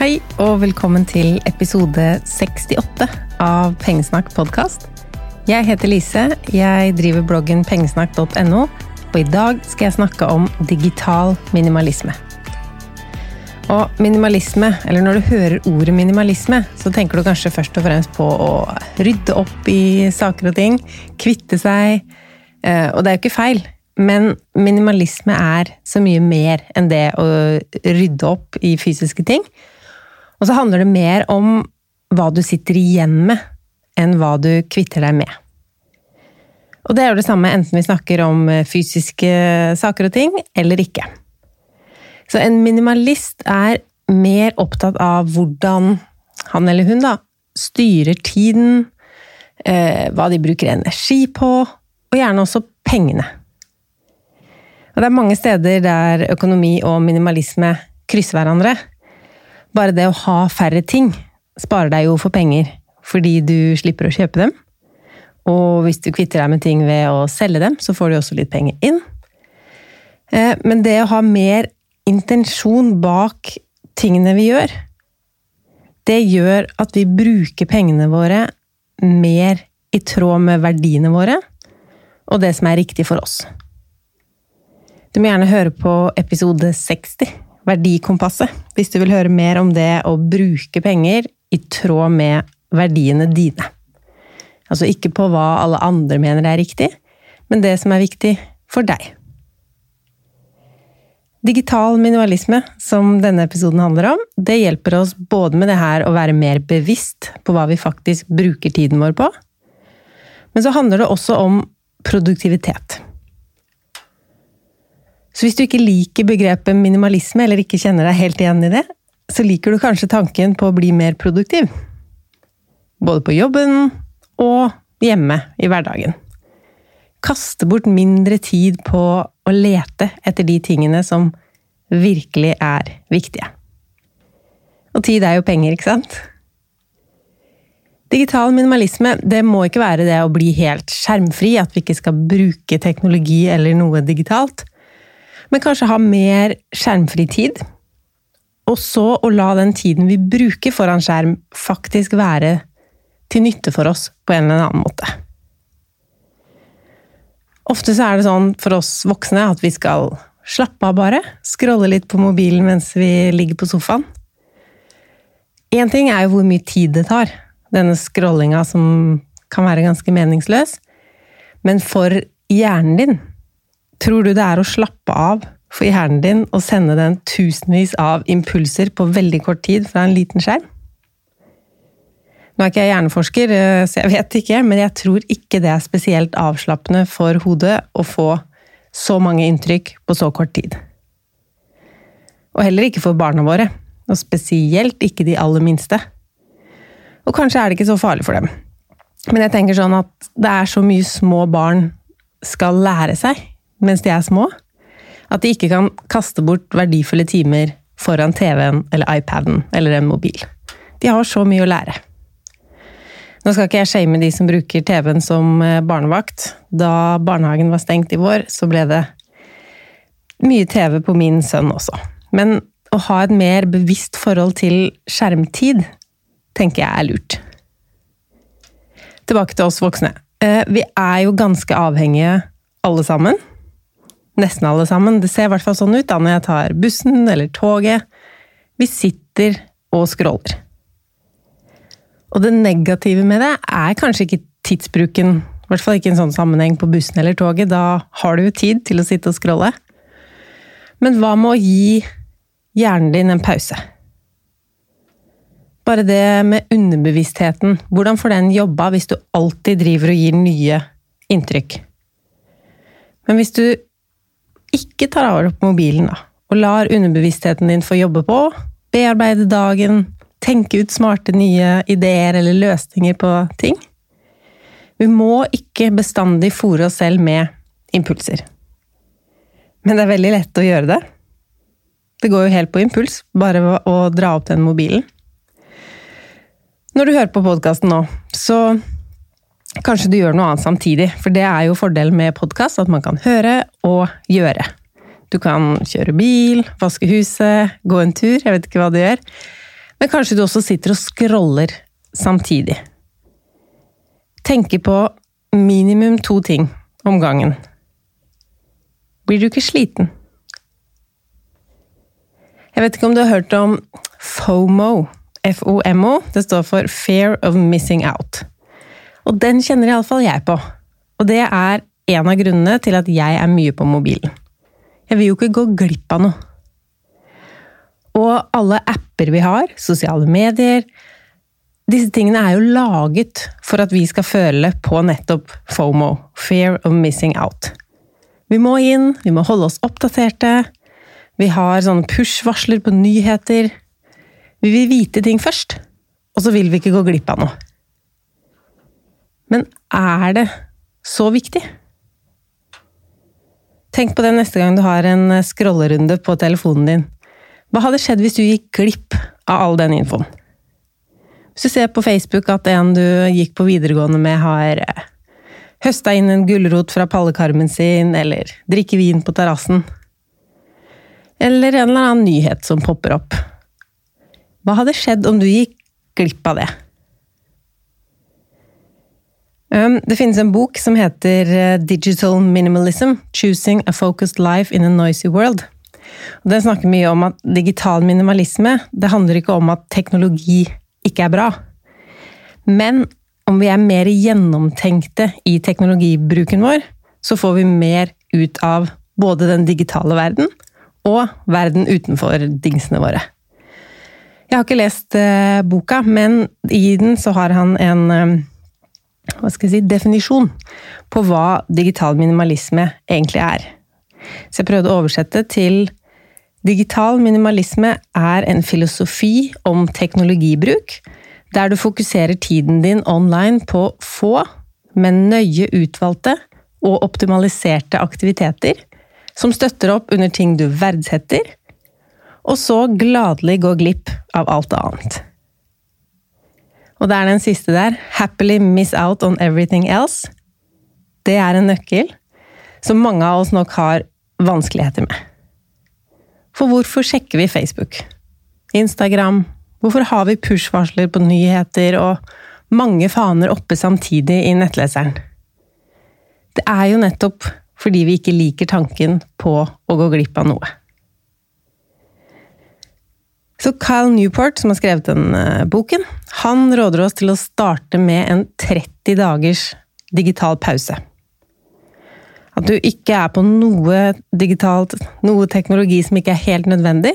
Hei og velkommen til episode 68 av Pengesnakk podkast. Jeg heter Lise, jeg driver bloggen pengesnakk.no, og i dag skal jeg snakke om digital minimalisme. Og minimalisme, eller når du hører ordet minimalisme, så tenker du kanskje først og fremst på å rydde opp i saker og ting, kvitte seg, eh, og det er jo ikke feil. Men minimalisme er så mye mer enn det å rydde opp i fysiske ting. Og så handler det mer om hva du sitter igjen med, enn hva du kvitter deg med. Og det er jo det samme enten vi snakker om eh, fysiske saker og ting, eller ikke. Så en minimalist er mer opptatt av hvordan han eller hun da styrer tiden, eh, hva de bruker energi på, og gjerne også pengene. Og det er mange steder der økonomi og minimalisme krysser hverandre. Bare det å ha færre ting sparer deg jo for penger, fordi du slipper å kjøpe dem. Og hvis du kvitter deg med ting ved å selge dem, så får du også litt penger inn. Eh, men det å ha mer intensjon bak tingene vi gjør, det gjør at vi bruker pengene våre mer i tråd med verdiene våre, og det som er riktig for oss. Du må gjerne høre på episode 60 Verdikompasset, hvis du vil høre mer om det å bruke penger i tråd med verdiene dine. Altså ikke på hva alle andre mener er riktig, men det som er viktig for deg. Digital minimalisme, som denne episoden handler om, det hjelper oss både med det her å være mer bevisst på hva vi faktisk bruker tiden vår på, men så handler det også om produktivitet. Så hvis du ikke liker begrepet minimalisme, eller ikke kjenner deg helt igjen i det, så liker du kanskje tanken på å bli mer produktiv. Både på jobben og hjemme i hverdagen. Kaste bort mindre tid på å lete etter de tingene som virkelig er viktige. Og tid er jo penger, ikke sant? Digital minimalisme det må ikke være det å bli helt skjermfri, at vi ikke skal bruke teknologi eller noe digitalt. Men kanskje ha mer skjermfri tid. Og så å la den tiden vi bruker foran skjerm, faktisk være til nytte for oss på en eller annen måte. Ofte så er det sånn for oss voksne at vi skal slappe av bare. Scrolle litt på mobilen mens vi ligger på sofaen. Én ting er jo hvor mye tid det tar, denne scrollinga som kan være ganske meningsløs. Men for hjernen din Tror du det er å slappe av for hjernen din å sende den tusenvis av impulser på veldig kort tid fra en liten skjerm? Nå er ikke jeg hjerneforsker, eh, så jeg vet ikke, men jeg tror ikke det er spesielt avslappende for hodet å få så mange inntrykk på så kort tid. Og heller ikke for barna våre, og spesielt ikke de aller minste. Og kanskje er det ikke så farlig for dem. Men jeg tenker sånn at det er så mye små barn skal lære seg mens de er små. At de ikke kan kaste bort verdifulle timer foran TV-en eller iPaden eller en mobil. De har så mye å lære. Nå skal ikke jeg shame de som bruker TV-en som eh, barnevakt. Da barnehagen var stengt i vår, så ble det mye TV på min sønn også. Men å ha et mer bevisst forhold til skjermtid tenker jeg er lurt. Tilbake til oss voksne. Eh, vi er jo ganske avhengige, alle sammen, Nesten alle sammen. Det ser i hvert fall sånn ut da når jeg tar bussen eller toget. Vi sitter og scroller. Og det negative med det er kanskje ikke tidsbruken, i hvert fall ikke en sånn sammenheng på bussen eller toget. Da har du jo tid til å sitte og scrolle. Men hva med å gi hjernen din en pause? Bare det med underbevisstheten. Hvordan får den jobba hvis du alltid driver og gir nye inntrykk? Men hvis du ikke tar av deg opp mobilen, da, og lar underbevisstheten din få jobbe på, bearbeide dagen, tenke ut smarte nye ideer eller løsninger på ting. Vi må ikke bestandig fòre oss selv med impulser. Men det er veldig lett å gjøre det. Det går jo helt på impuls, bare å dra opp den mobilen. Når du hører på podkasten nå, så Kanskje du gjør noe annet samtidig, for det er jo fordelen med podkast, at man kan høre og gjøre. Du kan kjøre bil, vaske huset, gå en tur, jeg vet ikke hva du gjør. Men kanskje du også sitter og scroller samtidig. Tenke på minimum to ting om gangen. Blir du ikke sliten? Jeg vet ikke om du har hørt om FOMO. FOMO. Det står for Fear of Missing Out. Og den kjenner iallfall jeg på. Og det er en av grunnene til at jeg er mye på mobilen. Jeg vil jo ikke gå glipp av noe. Og alle apper vi har, sosiale medier Disse tingene er jo laget for at vi skal føle på nettopp FOMO, fear of missing out. Vi må inn, vi må holde oss oppdaterte. Vi har sånne push-varsler på nyheter. Vi vil vite ting først, og så vil vi ikke gå glipp av noe. Men er det så viktig? Tenk på det neste gang du har en eh, scrollerunde på telefonen din. Hva hadde skjedd hvis du gikk glipp av all den infoen? Hvis du ser på Facebook at en du gikk på videregående med, har eh, høsta inn en gulrot fra pallekarmen sin, eller drikker vin på terrassen. Eller en eller annen nyhet som popper opp. Hva hadde skjedd om du gikk glipp av det? Um, det finnes en bok som heter uh, Digital Minimalism – Choosing a Focused Life in a Noisy World. Den snakker mye om at digital minimalisme det handler ikke om at teknologi ikke er bra. Men om vi er mer gjennomtenkte i teknologibruken vår, så får vi mer ut av både den digitale verden og verden utenfor dingsene våre. Jeg har ikke lest uh, boka, men i den så har han en um, hva skal jeg si, definisjon på hva digital minimalisme egentlig er. Så jeg prøvde å oversette til Digital minimalisme er en filosofi om teknologibruk, der du fokuserer tiden din online på få, men nøye utvalgte og optimaliserte aktiviteter, som støtter opp under ting du verdsetter, og så gladelig går glipp av alt annet. Og det er den siste der. Happily miss out on everything else. Det er en nøkkel som mange av oss nok har vanskeligheter med. For hvorfor sjekker vi Facebook? Instagram? Hvorfor har vi push-varsler på nyheter og mange faner oppe samtidig i nettleseren? Det er jo nettopp fordi vi ikke liker tanken på å gå glipp av noe. Så Kyle Newport, som har skrevet den uh, boken, han råder oss til å starte med en 30 dagers digital pause. At du ikke er på noe digitalt, noe teknologi som ikke er helt nødvendig.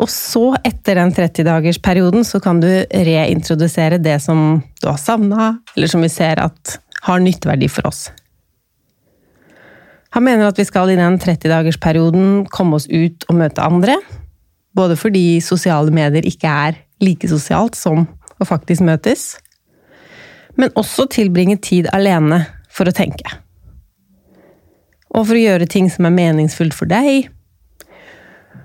Og så, etter den 30-dagersperioden, så kan du reintrodusere det som du har savna, eller som vi ser at har nytteverdi for oss. Han mener at vi skal i den 30-dagersperioden komme oss ut og møte andre, både fordi sosiale medier ikke er like sosialt som å faktisk møtes, men også tilbringe tid alene for å tenke. Og for å gjøre ting som er meningsfullt for deg.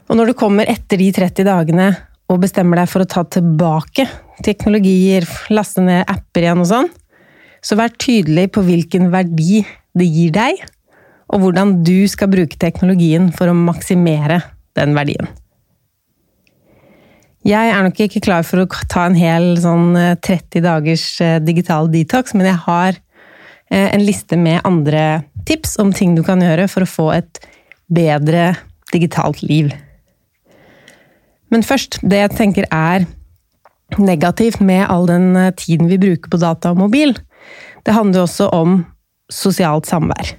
Og når du kommer etter de 30 dagene og bestemmer deg for å ta tilbake teknologier, laste ned apper igjen og sånn, så vær tydelig på hvilken verdi det gir deg, og hvordan du skal bruke teknologien for å maksimere den verdien. Jeg er nok ikke klar for å ta en hel sånn 30 eh, dagers eh, digital detox, men jeg har eh, en liste med andre tips om ting du kan gjøre for å få et bedre digitalt liv. Men først, det jeg tenker er negativt med all den tiden vi bruker på data og mobil, det handler også om sosialt samvær.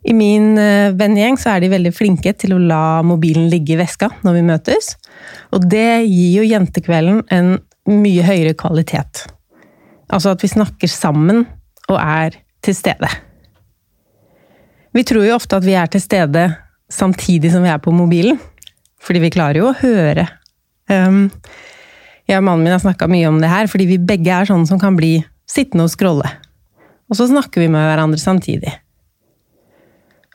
I min eh, vennegjeng så er de veldig flinke til å la mobilen ligge i veska når vi møtes. Og det gir jo jentekvelden en mye høyere kvalitet. Altså at vi snakker sammen og er til stede. Vi tror jo ofte at vi er til stede samtidig som vi er på mobilen. Fordi vi klarer jo å høre. Um, jeg og mannen min har snakka mye om det her, fordi vi begge er sånne som kan bli sittende og scrolle. Og så snakker vi med hverandre samtidig.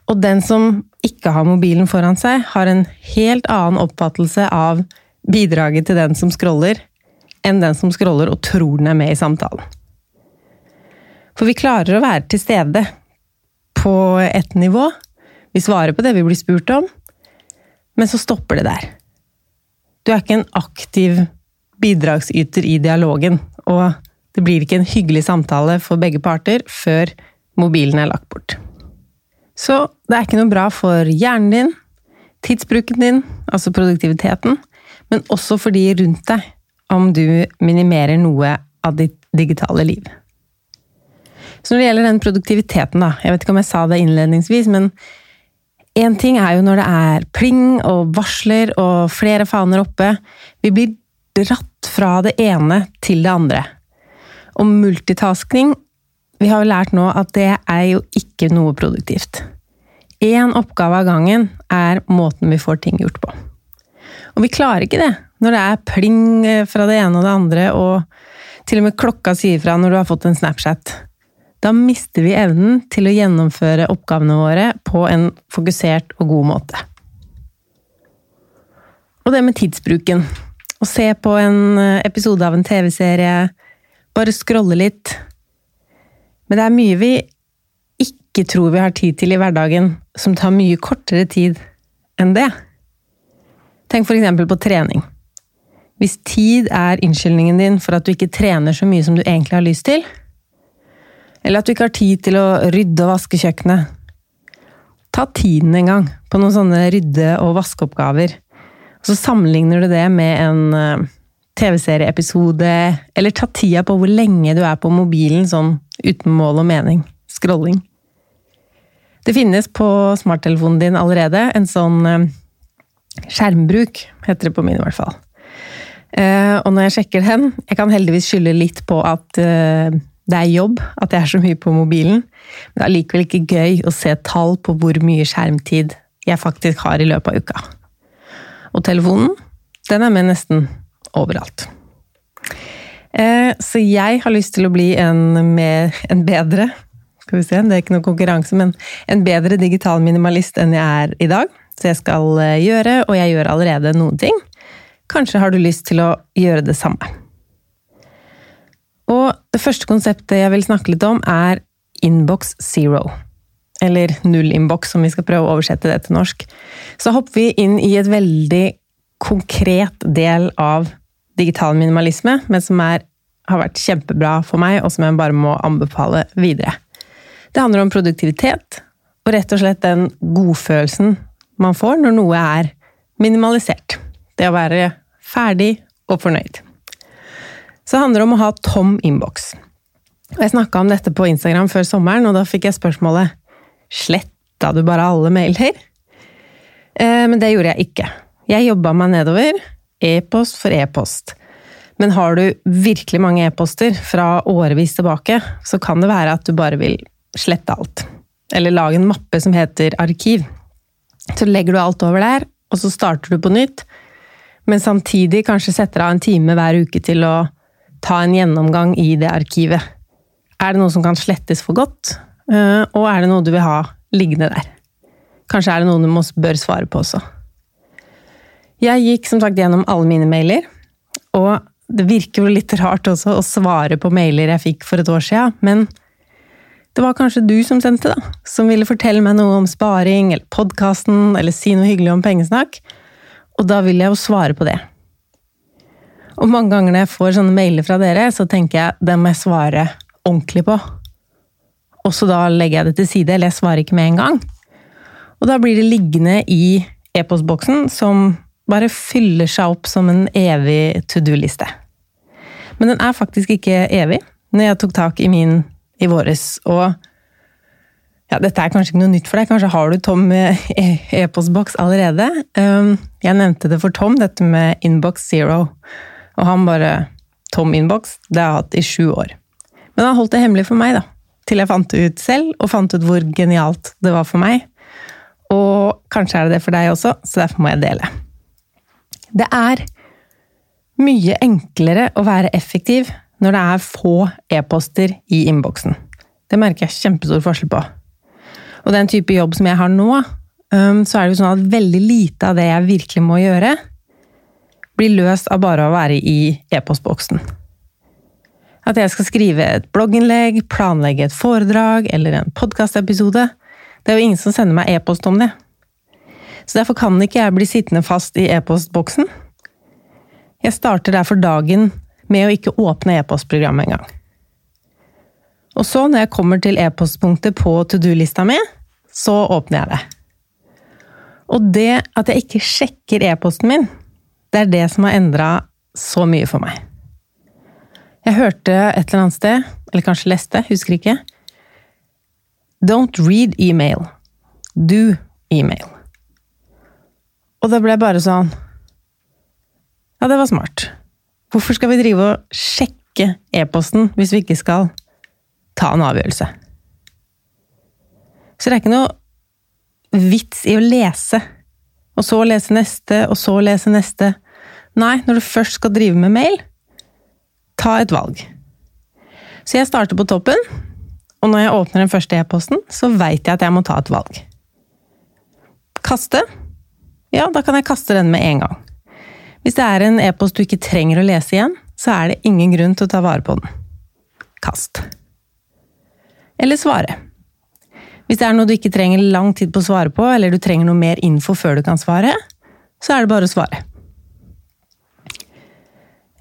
Og den som ikke har mobilen foran seg, har en helt annen oppfattelse av bidraget til den som scroller, enn den som scroller og tror den er med i samtalen. For vi klarer å være til stede på ett nivå. Vi svarer på det vi blir spurt om, men så stopper det der. Du er ikke en aktiv bidragsyter i dialogen, og det blir ikke en hyggelig samtale for begge parter før mobilen er lagt bort. Så det er ikke noe bra for hjernen din, tidsbruken din, altså produktiviteten, men også for de rundt deg, om du minimerer noe av ditt digitale liv. Så når det gjelder den produktiviteten, da, jeg vet ikke om jeg sa det innledningsvis, men én ting er jo når det er pling og varsler og flere faner oppe. Vi blir dratt fra det ene til det andre. Og multitasking Vi har jo lært nå at det er jo ikke noe produktivt. Én oppgave av gangen er måten vi får ting gjort på. Og vi klarer ikke det når det er pling fra det ene og det andre, og til og med klokka sier fra når du har fått en Snapchat. Da mister vi evnen til å gjennomføre oppgavene våre på en fokusert og god måte. Og det med tidsbruken. Å se på en episode av en TV-serie, bare scrolle litt. Men det er mye vi ikke tror vi har tid til i hverdagen, som tar mye kortere tid enn det. Tenk eksempel på trening. Hvis tid er unnskyldningen din for at du ikke trener så mye som du egentlig har lyst til, eller at du ikke har tid til å rydde og vaske kjøkkenet, ta tiden en gang på noen sånne rydde- og vaskeoppgaver. Og så sammenligner du det med en eh, TV-serieepisode, eller ta tida på hvor lenge du er på mobilen sånn uten mål og mening. Scrolling. Det finnes på smarttelefonen din allerede en sånn eh, skjermbruk, heter det på min i hvert fall. Eh, og når jeg sjekker den Jeg kan heldigvis skylde litt på at eh, det er jobb, at jeg er så mye på mobilen. Men det er likevel ikke gøy å se tall på hvor mye skjermtid jeg faktisk har i løpet av uka. Og telefonen, den er med nesten overalt. Så jeg har lyst til å bli en, med, en bedre skal vi se, Det er ikke noen konkurranse, men en bedre digital minimalist enn jeg er i dag. Så jeg skal eh, gjøre, og jeg gjør allerede noen ting. Kanskje har du lyst til å gjøre det samme. Og det første konseptet jeg vil snakke litt om, er Inbox Zero. Eller null-inbox, vi skal prøve å oversette det til norsk. Så hopper vi inn i et veldig konkret del av digital minimalisme, men som er, har vært kjempebra for meg, og som jeg bare må anbefale videre. Det handler om produktivitet, og rett og slett den godfølelsen man får når noe er minimalisert. Det å være ferdig og fornøyd. Så det handler om å ha tom innboks. Jeg snakka om dette på Instagram før sommeren, og da fikk jeg spørsmålet Sletta du bare alle mailer? Eh, men det gjorde jeg ikke. Jeg jobba meg nedover, e-post for e-post. Men har du virkelig mange e-poster fra årevis tilbake, så kan det være at du bare vil slette alt. Eller lage en mappe som heter arkiv. Så legger du alt over der, og så starter du på nytt. Men samtidig kanskje setter av en time hver uke til å ta en gjennomgang i det arkivet. Er det noe som kan slettes for godt, eh, og er det noe du vil ha liggende der? Kanskje er det noe du bør svare på også. Jeg gikk som sagt gjennom alle mine mailer, og det virker jo litt rart også å svare på mailer jeg fikk for et år siden, men det var kanskje du som sendte, da, som ville fortelle meg noe om sparing eller podkasten, eller si noe hyggelig om pengesnakk, og da vil jeg jo svare på det. Og mange ganger når jeg får sånne mailer fra dere, så tenker jeg den må jeg svare ordentlig på. Og så da legger jeg det til side, eller jeg svarer ikke med en gang. Og da blir det liggende i e-postboksen som bare fyller seg opp som en evig to do-liste. Men den er faktisk ikke evig. Når jeg tok tak i min i våres, og ja, dette er kanskje ikke noe nytt for deg, kanskje har du tom e- e-postboks allerede. Um, jeg nevnte det for Tom, dette med Inbox Zero, og han bare Tom Inbox, det har jeg hatt i sju år. Men han holdt det hemmelig for meg, da. Til jeg fant det ut selv, og fant ut hvor genialt det var for meg. Og kanskje er det det for deg også, så derfor må jeg dele. Det er mye enklere å være effektiv når det er få e-poster i innboksen. Det merker jeg kjempestor forskjell på. Og den type jobb som jeg har nå, så er det jo sånn at veldig lite av det jeg virkelig må gjøre, blir løst av bare å være i e-postboksen. At jeg skal skrive et blogginnlegg, planlegge et foredrag eller en podkastepisode. Det er jo ingen som sender meg e-post om det. Så derfor kan ikke jeg bli sittende fast i e-postboksen. Jeg starter derfor dagen med å ikke åpne e-postprogrammet engang. Og så, når jeg kommer til e-postpunktet på to do-lista mi, så åpner jeg det. Og det at jeg ikke sjekker e-posten min, det er det som har endra så mye for meg. Jeg hørte et eller annet sted, eller kanskje leste, husker ikke Don't read email. Do email. Og det ble bare sånn Ja, det var smart. Hvorfor skal vi drive og sjekke e-posten hvis vi ikke skal ta en avgjørelse? Så det er ikke noe vits i å lese, og så lese neste, og så lese neste. Nei, når du først skal drive med mail, ta et valg. Så jeg starter på toppen, og når jeg åpner den første e-posten, så veit jeg at jeg må ta et valg. Kaste? Ja, da kan jeg kaste den med en gang. Hvis det er en e-post du ikke trenger å lese igjen, så er det ingen grunn til å ta vare på den. Kast. Eller svare. Hvis det er noe du ikke trenger lang tid på å svare på, eller du trenger noe mer info før du kan svare, så er det bare å svare.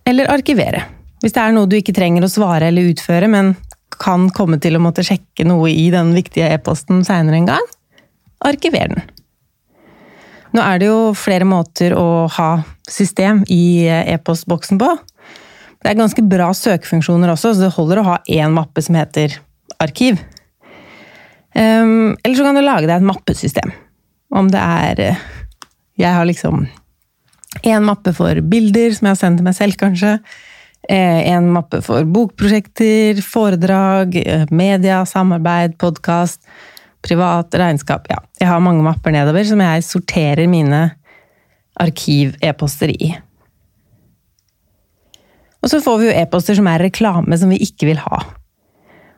Eller arkivere. Hvis det er noe du ikke trenger å svare eller utføre, men kan komme til å måtte sjekke noe i den viktige e-posten seinere en gang, arkiver den. Nå er det jo flere måter å ha system i e-postboksen på. Det er ganske bra søkefunksjoner også, så det holder å ha én mappe som heter arkiv. Um, eller så kan du lage deg et mappesystem. Om det er Jeg har liksom én mappe for bilder, som jeg har sendt til meg selv, kanskje. Eh, en mappe for bokprosjekter, foredrag, eh, media, samarbeid, podkast, privat, regnskap Ja, jeg har mange mapper nedover som jeg sorterer mine arkiv-e-poster i. Og så får vi jo e-poster som er reklame som vi ikke vil ha.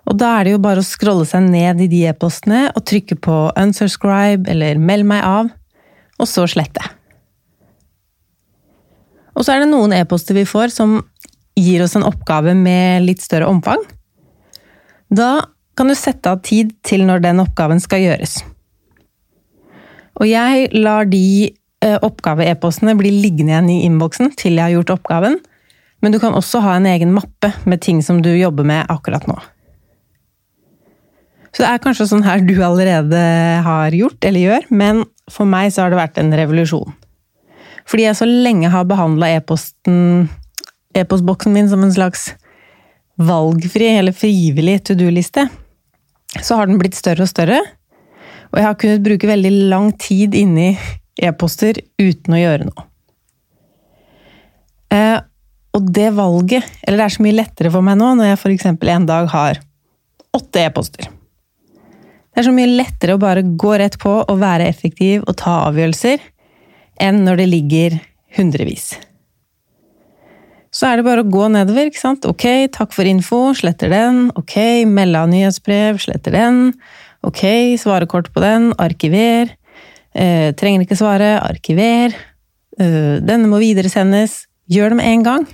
Og da er det jo bare å scrolle seg ned i de e-postene og trykke på unsubscribe eller meld meg av, og så slette. Og så er det noen e-poster vi får som gir oss en oppgave med litt større omfang, da kan du sette av tid til når den oppgaven skal gjøres. Og jeg lar de eh, oppgave-e-postene bli liggende igjen i innboksen til jeg har gjort oppgaven, men du kan også ha en egen mappe med ting som du jobber med akkurat nå. Så det er kanskje sånn her du allerede har gjort, eller gjør, men for meg så har det vært en revolusjon. Fordi jeg så lenge har behandla e-postboksen e-postboksen min som en slags valgfri eller frivillig to do-liste, så har den blitt større og større. Og jeg har kunnet bruke veldig lang tid inni e-poster uten å gjøre noe. Eh, og det valget Eller det er så mye lettere for meg nå når jeg f.eks. en dag har åtte e-poster. Det er så mye lettere å bare gå rett på og være effektiv og ta avgjørelser enn når det ligger hundrevis. Så er det bare å gå nedover, ikke sant. Ok, takk for info, sletter den. Ok, melde av nyhetsbrev, sletter den. Ok, svarekort på den, arkiver. Eh, trenger ikke svare, arkiver. Eh, denne må videresendes. Gjør det med en gang.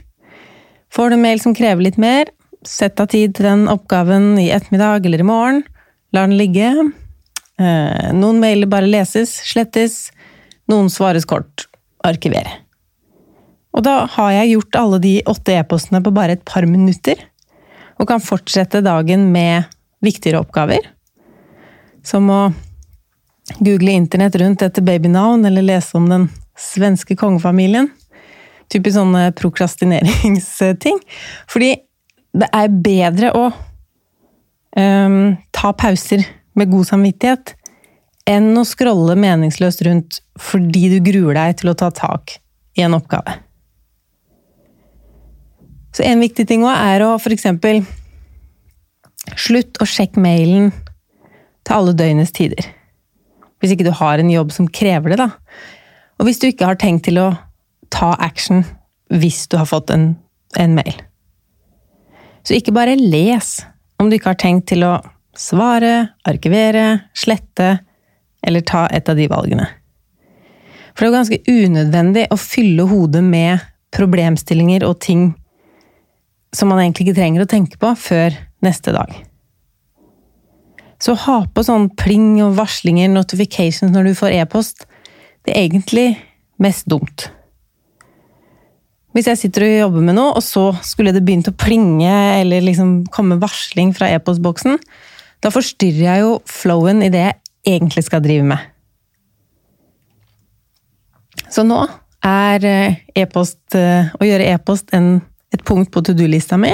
Får du mail som krever litt mer, sett av tid til den oppgaven i ettermiddag eller i morgen. La den ligge. Eh, noen mailer bare leses, slettes. Noen svares kort. Arkivere. Og da har jeg gjort alle de åtte e-postene på bare et par minutter. Og kan fortsette dagen med viktigere oppgaver. Som å google internett rundt etter babynavn, eller lese om den svenske kongefamilien. Typisk sånne prokrastineringsting. Fordi det er bedre å um, ta pauser med god samvittighet enn å scrolle meningsløst rundt fordi du gruer deg til å ta tak i en oppgave. Så en viktig ting òg er å eksempel Slutt å sjekke mailen til alle døgnets tider. Hvis ikke du har en jobb som krever det, da. Og hvis du ikke har tenkt til å ta action hvis du har fått en, en mail. Så ikke bare les om du ikke har tenkt til å svare, arkivere, slette eller ta et av de valgene. For det er jo ganske unødvendig å fylle hodet med problemstillinger og ting som man egentlig ikke trenger å tenke på før neste dag. Så ha på sånn pling og varslinger, notifications, når du får e-post. Det er egentlig mest dumt. Hvis jeg sitter og jobber med noe, og så skulle det begynt å plinge eller liksom komme varsling fra e-postboksen, da forstyrrer jeg jo flowen i det jeg egentlig skal drive med. Så nå er eh, e-post, eh, å gjøre e-post et punkt på to do-lista mi,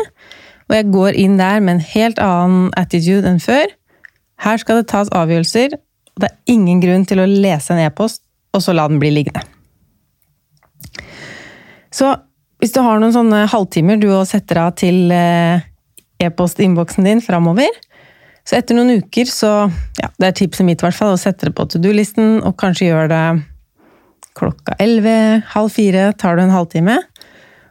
og jeg går inn der med en helt annen attitude enn før. Her skal det tas avgjørelser, og det er ingen grunn til å lese en e-post og så la den bli liggende. Så hvis du har noen sånne halvtimer du setter av til eh, e-postinnboksen din framover, så etter noen uker så ja, Det er tipset mitt, i hvert fall, å sette det på to do-listen, og kanskje gjøre det klokka elleve, halv fire, tar du en halvtime.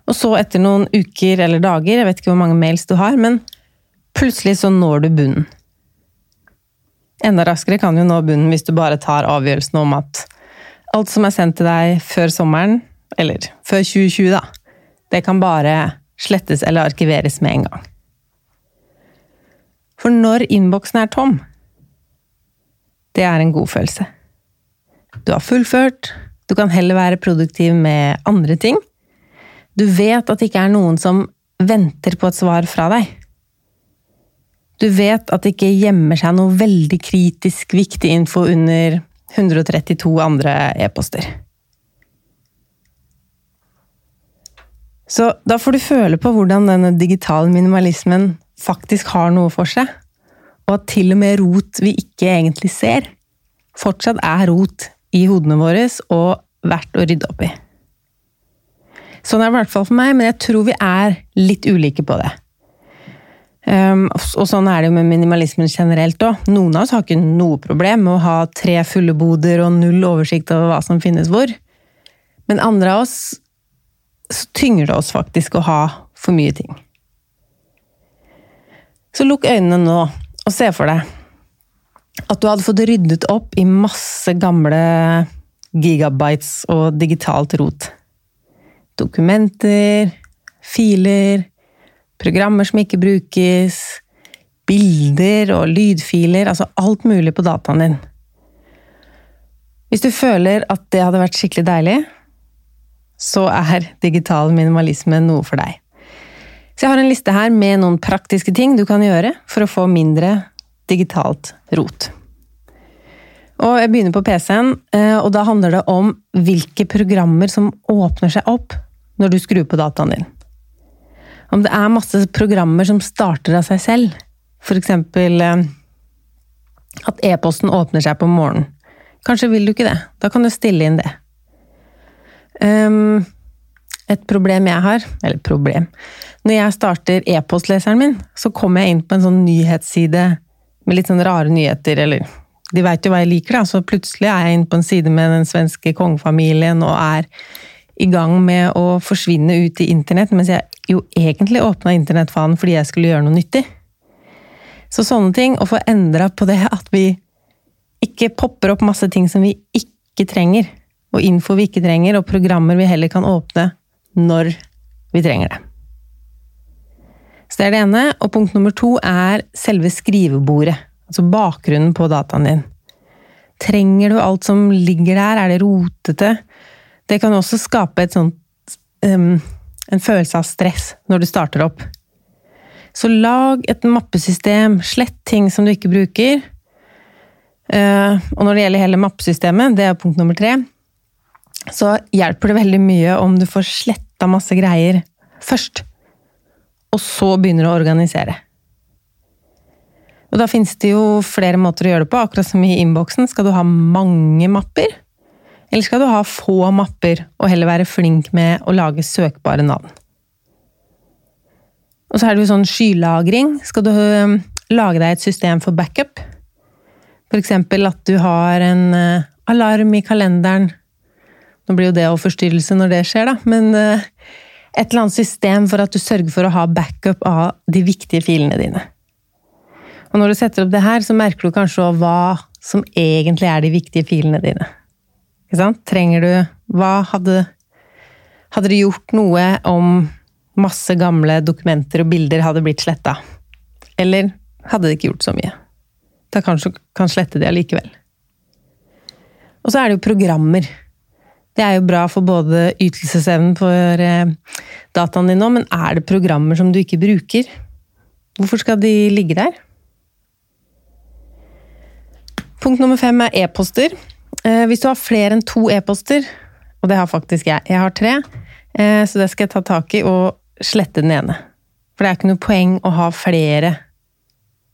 Og så etter noen uker eller dager, jeg vet ikke hvor mange mails du har, men plutselig så når du bunnen. Enda raskere kan du nå bunnen hvis du bare tar avgjørelsen om at alt som er sendt til deg før sommeren, eller før 2020, da, det kan bare slettes eller arkiveres med en gang. For når innboksen er tom, det er en god følelse. Du har fullført, du kan heller være produktiv med andre ting. Du vet at det ikke er noen som venter på et svar fra deg. Du vet at det ikke gjemmer seg noe veldig kritisk viktig info under 132 andre e-poster. Så da får du føle på hvordan denne digitale minimalismen faktisk har noe for seg, og at til og med rot vi ikke egentlig ser, fortsatt er rot i hodene våre og verdt å rydde opp i. Sånn er det i hvert fall for meg, men jeg tror vi er litt ulike på det. Um, og sånn er det jo med minimalismen generelt òg. Noen av oss har ikke noe problem med å ha tre fulle boder og null oversikt over hva som finnes hvor. Men andre av oss så tynger det oss faktisk å ha for mye ting. Så lukk øynene nå, og se for deg at du hadde fått ryddet opp i masse gamle gigabytes og digitalt rot. Dokumenter, filer, programmer som ikke brukes, bilder og lydfiler, altså alt mulig på dataen din. Hvis du føler at det hadde vært skikkelig deilig, så er digital minimalisme noe for deg. Så jeg har en liste her med noen praktiske ting du kan gjøre for å få mindre digitalt rot. Og jeg begynner på PC-en, eh, og da handler det om hvilke programmer som åpner seg opp når du skrur på dataen din. Om det er masse programmer som starter av seg selv, f.eks. Eh, at e-posten åpner seg på morgenen. Kanskje vil du ikke det. Da kan du stille inn det. Um, et problem jeg har, eller problem Når jeg starter e-postleseren min, så kommer jeg inn på en sånn nyhetsside med litt sånn rare nyheter, eller De veit jo hva jeg liker, da, så plutselig er jeg inne på en side med den svenske kongefamilien og er i gang med å forsvinne ut i internett, mens jeg jo egentlig åpna internettfanen fordi jeg skulle gjøre noe nyttig. Så sånne ting, å få endra på det at vi ikke popper opp masse ting som vi ikke trenger, og info vi ikke trenger, og programmer vi heller kan åpne når vi trenger det. Så det er det ene. Og punkt nummer to er selve skrivebordet. Altså bakgrunnen på dataen din. Trenger du alt som ligger der? Er det rotete? Det kan også skape sånt um, En følelse av stress når du starter opp. Så lag et mappesystem. Slett ting som du ikke bruker. Uh, og når det gjelder hele mappesystemet, det er punkt nummer tre, så hjelper det veldig mye om du får sletta masse greier først, og så begynner du å organisere. Og da finnes det jo flere måter å gjøre det på, akkurat som i innboksen. Skal du ha mange mapper? Eller skal du ha få mapper og heller være flink med å lage søkbare navn? Og så er det jo sånn skylagring. Skal du lage deg et system for backup? Eksempel at du har en uh, alarm i kalenderen nå blir jo det også forstyrrelse når det skjer, da, men eh, et eller annet system for at du sørger for å ha backup av de viktige filene dine. Og når du setter opp det her, så merker du kanskje hva som egentlig er de viktige filene dine. Ikke sant? Trenger du Hva hadde Hadde det gjort noe om masse gamle dokumenter og bilder hadde blitt sletta? Eller hadde det ikke gjort så mye? Da kanskje kan slette det allikevel. Og så er det jo programmer. Det er jo bra for både ytelsesevnen for eh, dataen din nå, men er det programmer som du ikke bruker? Hvorfor skal de ligge der? Punkt nummer fem er e-poster. Eh, hvis du har flere enn to e-poster, og det har faktisk jeg, jeg har tre, eh, så det skal jeg ta tak i og slette den ene. For det er ikke noe poeng å ha flere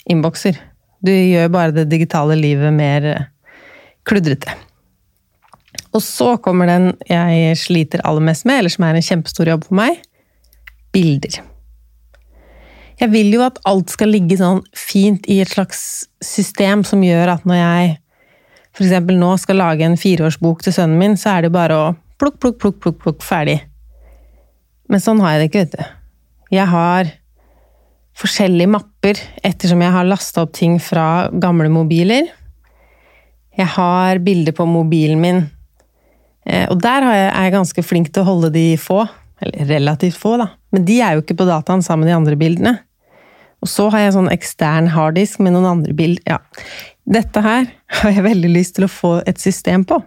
innbokser. Du gjør bare det digitale livet mer kludrete. Og så kommer den jeg sliter aller mest med, eller som er en kjempestor jobb for meg bilder. Jeg vil jo at alt skal ligge sånn fint i et slags system som gjør at når jeg f.eks. nå skal lage en fireårsbok til sønnen min, så er det bare å plukk, plukk, plukk, plukk, plukk, ferdig. Men sånn har jeg det ikke, vet du. Jeg har forskjellige mapper ettersom jeg har lasta opp ting fra gamle mobiler. Jeg har bilder på mobilen min Eh, og der er jeg ganske flink til å holde de få. Eller relativt få, da. Men de er jo ikke på dataen sammen med de andre bildene. Og så har jeg sånn ekstern harddisk med noen andre bilder. Ja. Dette her har jeg veldig lyst til å få et system på.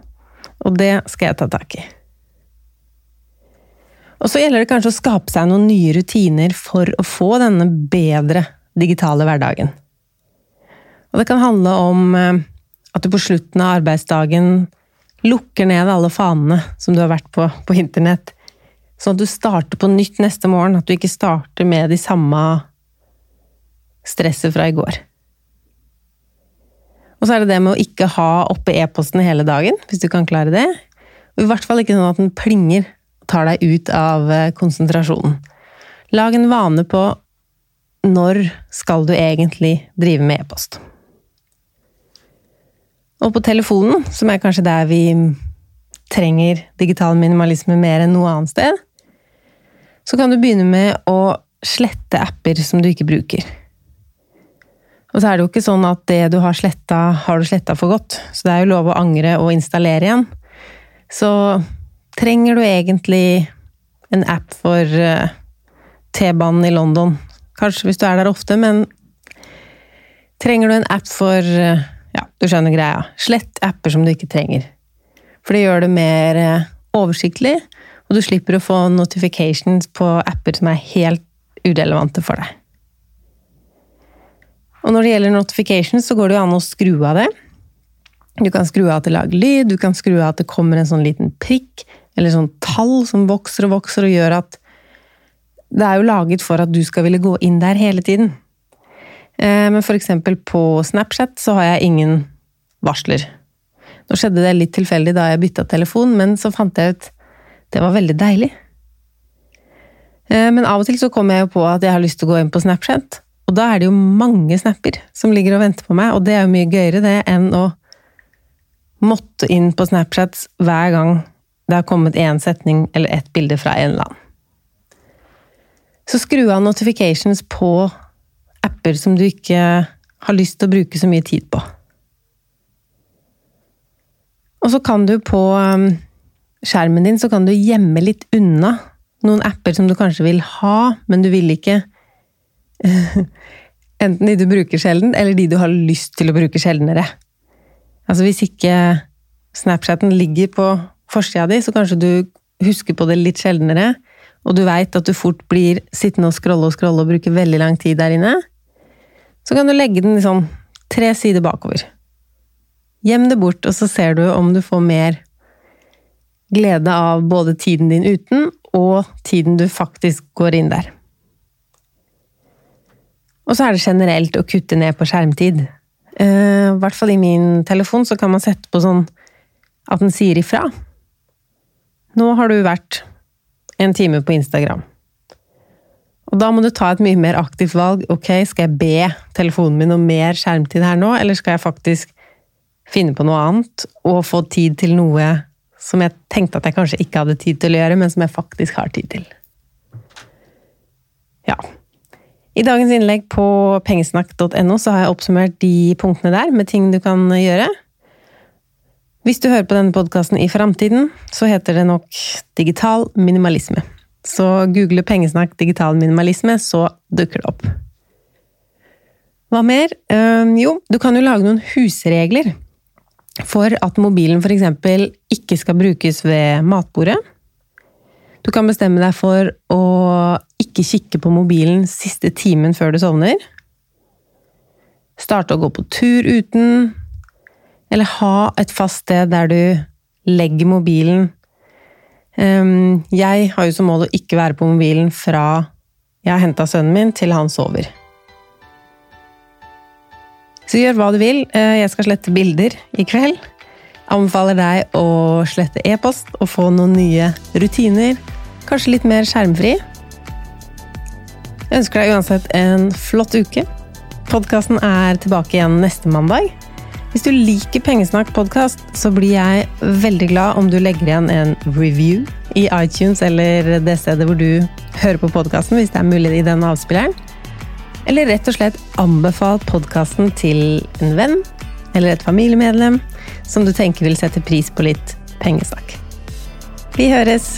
Og det skal jeg ta tak i. Og så gjelder det kanskje å skape seg noen nye rutiner for å få denne bedre digitale hverdagen. Og det kan handle om eh, at du på slutten av arbeidsdagen lukker ned alle fanene som du har vært på på internett, sånn at du starter på nytt neste morgen, at du ikke starter med de samme stresset fra i går. Og så er det det med å ikke ha oppe e-posten hele dagen, hvis du kan klare det. Og i hvert fall ikke sånn at den plinger og tar deg ut av eh, konsentrasjonen. Lag en vane på når skal du egentlig drive med e-post. Og på telefonen, som er kanskje der vi trenger digital minimalisme mer enn noe annet sted, så kan du begynne med å slette apper som du ikke bruker. Og så er det jo ikke sånn at det du har sletta, har du sletta for godt. Så det er jo lov å angre og installere igjen. Så trenger du egentlig en app for uh, T-banen i London. Kanskje hvis du er der ofte, men trenger du en app for uh, ja, du skjønner greia. Slett apper som du ikke trenger. For det gjør det mer eh, oversiktlig, og du slipper å få notifications på apper som er helt urelevante for deg. Og når det gjelder notifications, så går det jo an å skru av det. Du kan skru av at det lager lyd, du kan skru av at det kommer en sånn liten prikk, eller sånn tall som vokser og vokser og gjør at Det er jo laget for at du skal ville gå inn der hele tiden. Men men f.eks. på Snapchat så har jeg ingen varsler. Nå skjedde det litt tilfeldig da jeg bytta telefon, men så fant jeg ut det var veldig deilig. Eh, men av og til så kommer jeg jo på at jeg har lyst til å gå inn på Snapchat, og da er det jo mange snapper som ligger og venter på meg, og det er jo mye gøyere det enn å måtte inn på Snapchat hver gang det har kommet én setning eller ett bilde fra en eller annen. Så skru av notifications på apper som du ikke har lyst til å bruke så mye tid på. Og så kan du på um, skjermen din så kan du gjemme litt unna noen apper som du kanskje vil ha, men du vil ikke Enten de du bruker sjelden, eller de du har lyst til å bruke sjeldnere. Altså hvis ikke Snapchaten ligger på forsida di, så kanskje du husker på det litt sjeldnere, og du veit at du fort blir sittende og scrolle og scrolle og bruke veldig lang tid der inne, så kan du legge den sånn tre sider bakover. Gjem det bort, og så ser du om du får mer glede av både tiden din uten og tiden du faktisk går inn der. Og så er det generelt å kutte ned på skjermtid. Uh, I hvert fall i min telefon så kan man sette på sånn at den sier ifra. Nå har du vært en time på Instagram. Og da må du ta et mye mer aktivt valg. Ok, skal jeg be telefonen min om mer skjermtid her nå, eller skal jeg faktisk finne på noe annet og få tid til noe som jeg tenkte at jeg kanskje ikke hadde tid til å gjøre, men som jeg faktisk har tid til? Ja. I dagens innlegg på pengesnakk.no så har jeg oppsummert de punktene der med ting du kan gjøre. Hvis du hører på denne podkasten i framtiden, så heter det nok digital minimalisme. Så google 'pengesnakk digital minimalisme', så dukker det opp. Hva mer? Jo, du kan jo lage noen husregler. for at mobilen f.eks. ikke skal brukes ved matbordet. Du kan bestemme deg for å ikke kikke på mobilen siste timen før du sovner. Starte å gå på tur uten. Eller ha et fast sted der du legger mobilen. Ehm, jeg har jo som mål å ikke være på mobilen fra jeg har henta sønnen min, til han sover. Så gjør hva du vil. Eh, jeg skal slette bilder i kveld. Anbefaler deg å slette e-post og få noen nye rutiner. Kanskje litt mer skjermfri. Jeg ønsker deg uansett en flott uke. Podkasten er tilbake igjen neste mandag. Hvis du liker Pengesnakk-podkast, så blir jeg veldig glad om du legger igjen en review i iTunes eller det stedet hvor du hører på podkasten, hvis det er mulig i den avspilleren. Eller rett og slett anbefal podkasten til en venn eller et familiemedlem som du tenker vil sette pris på litt pengesnakk. Vi høres!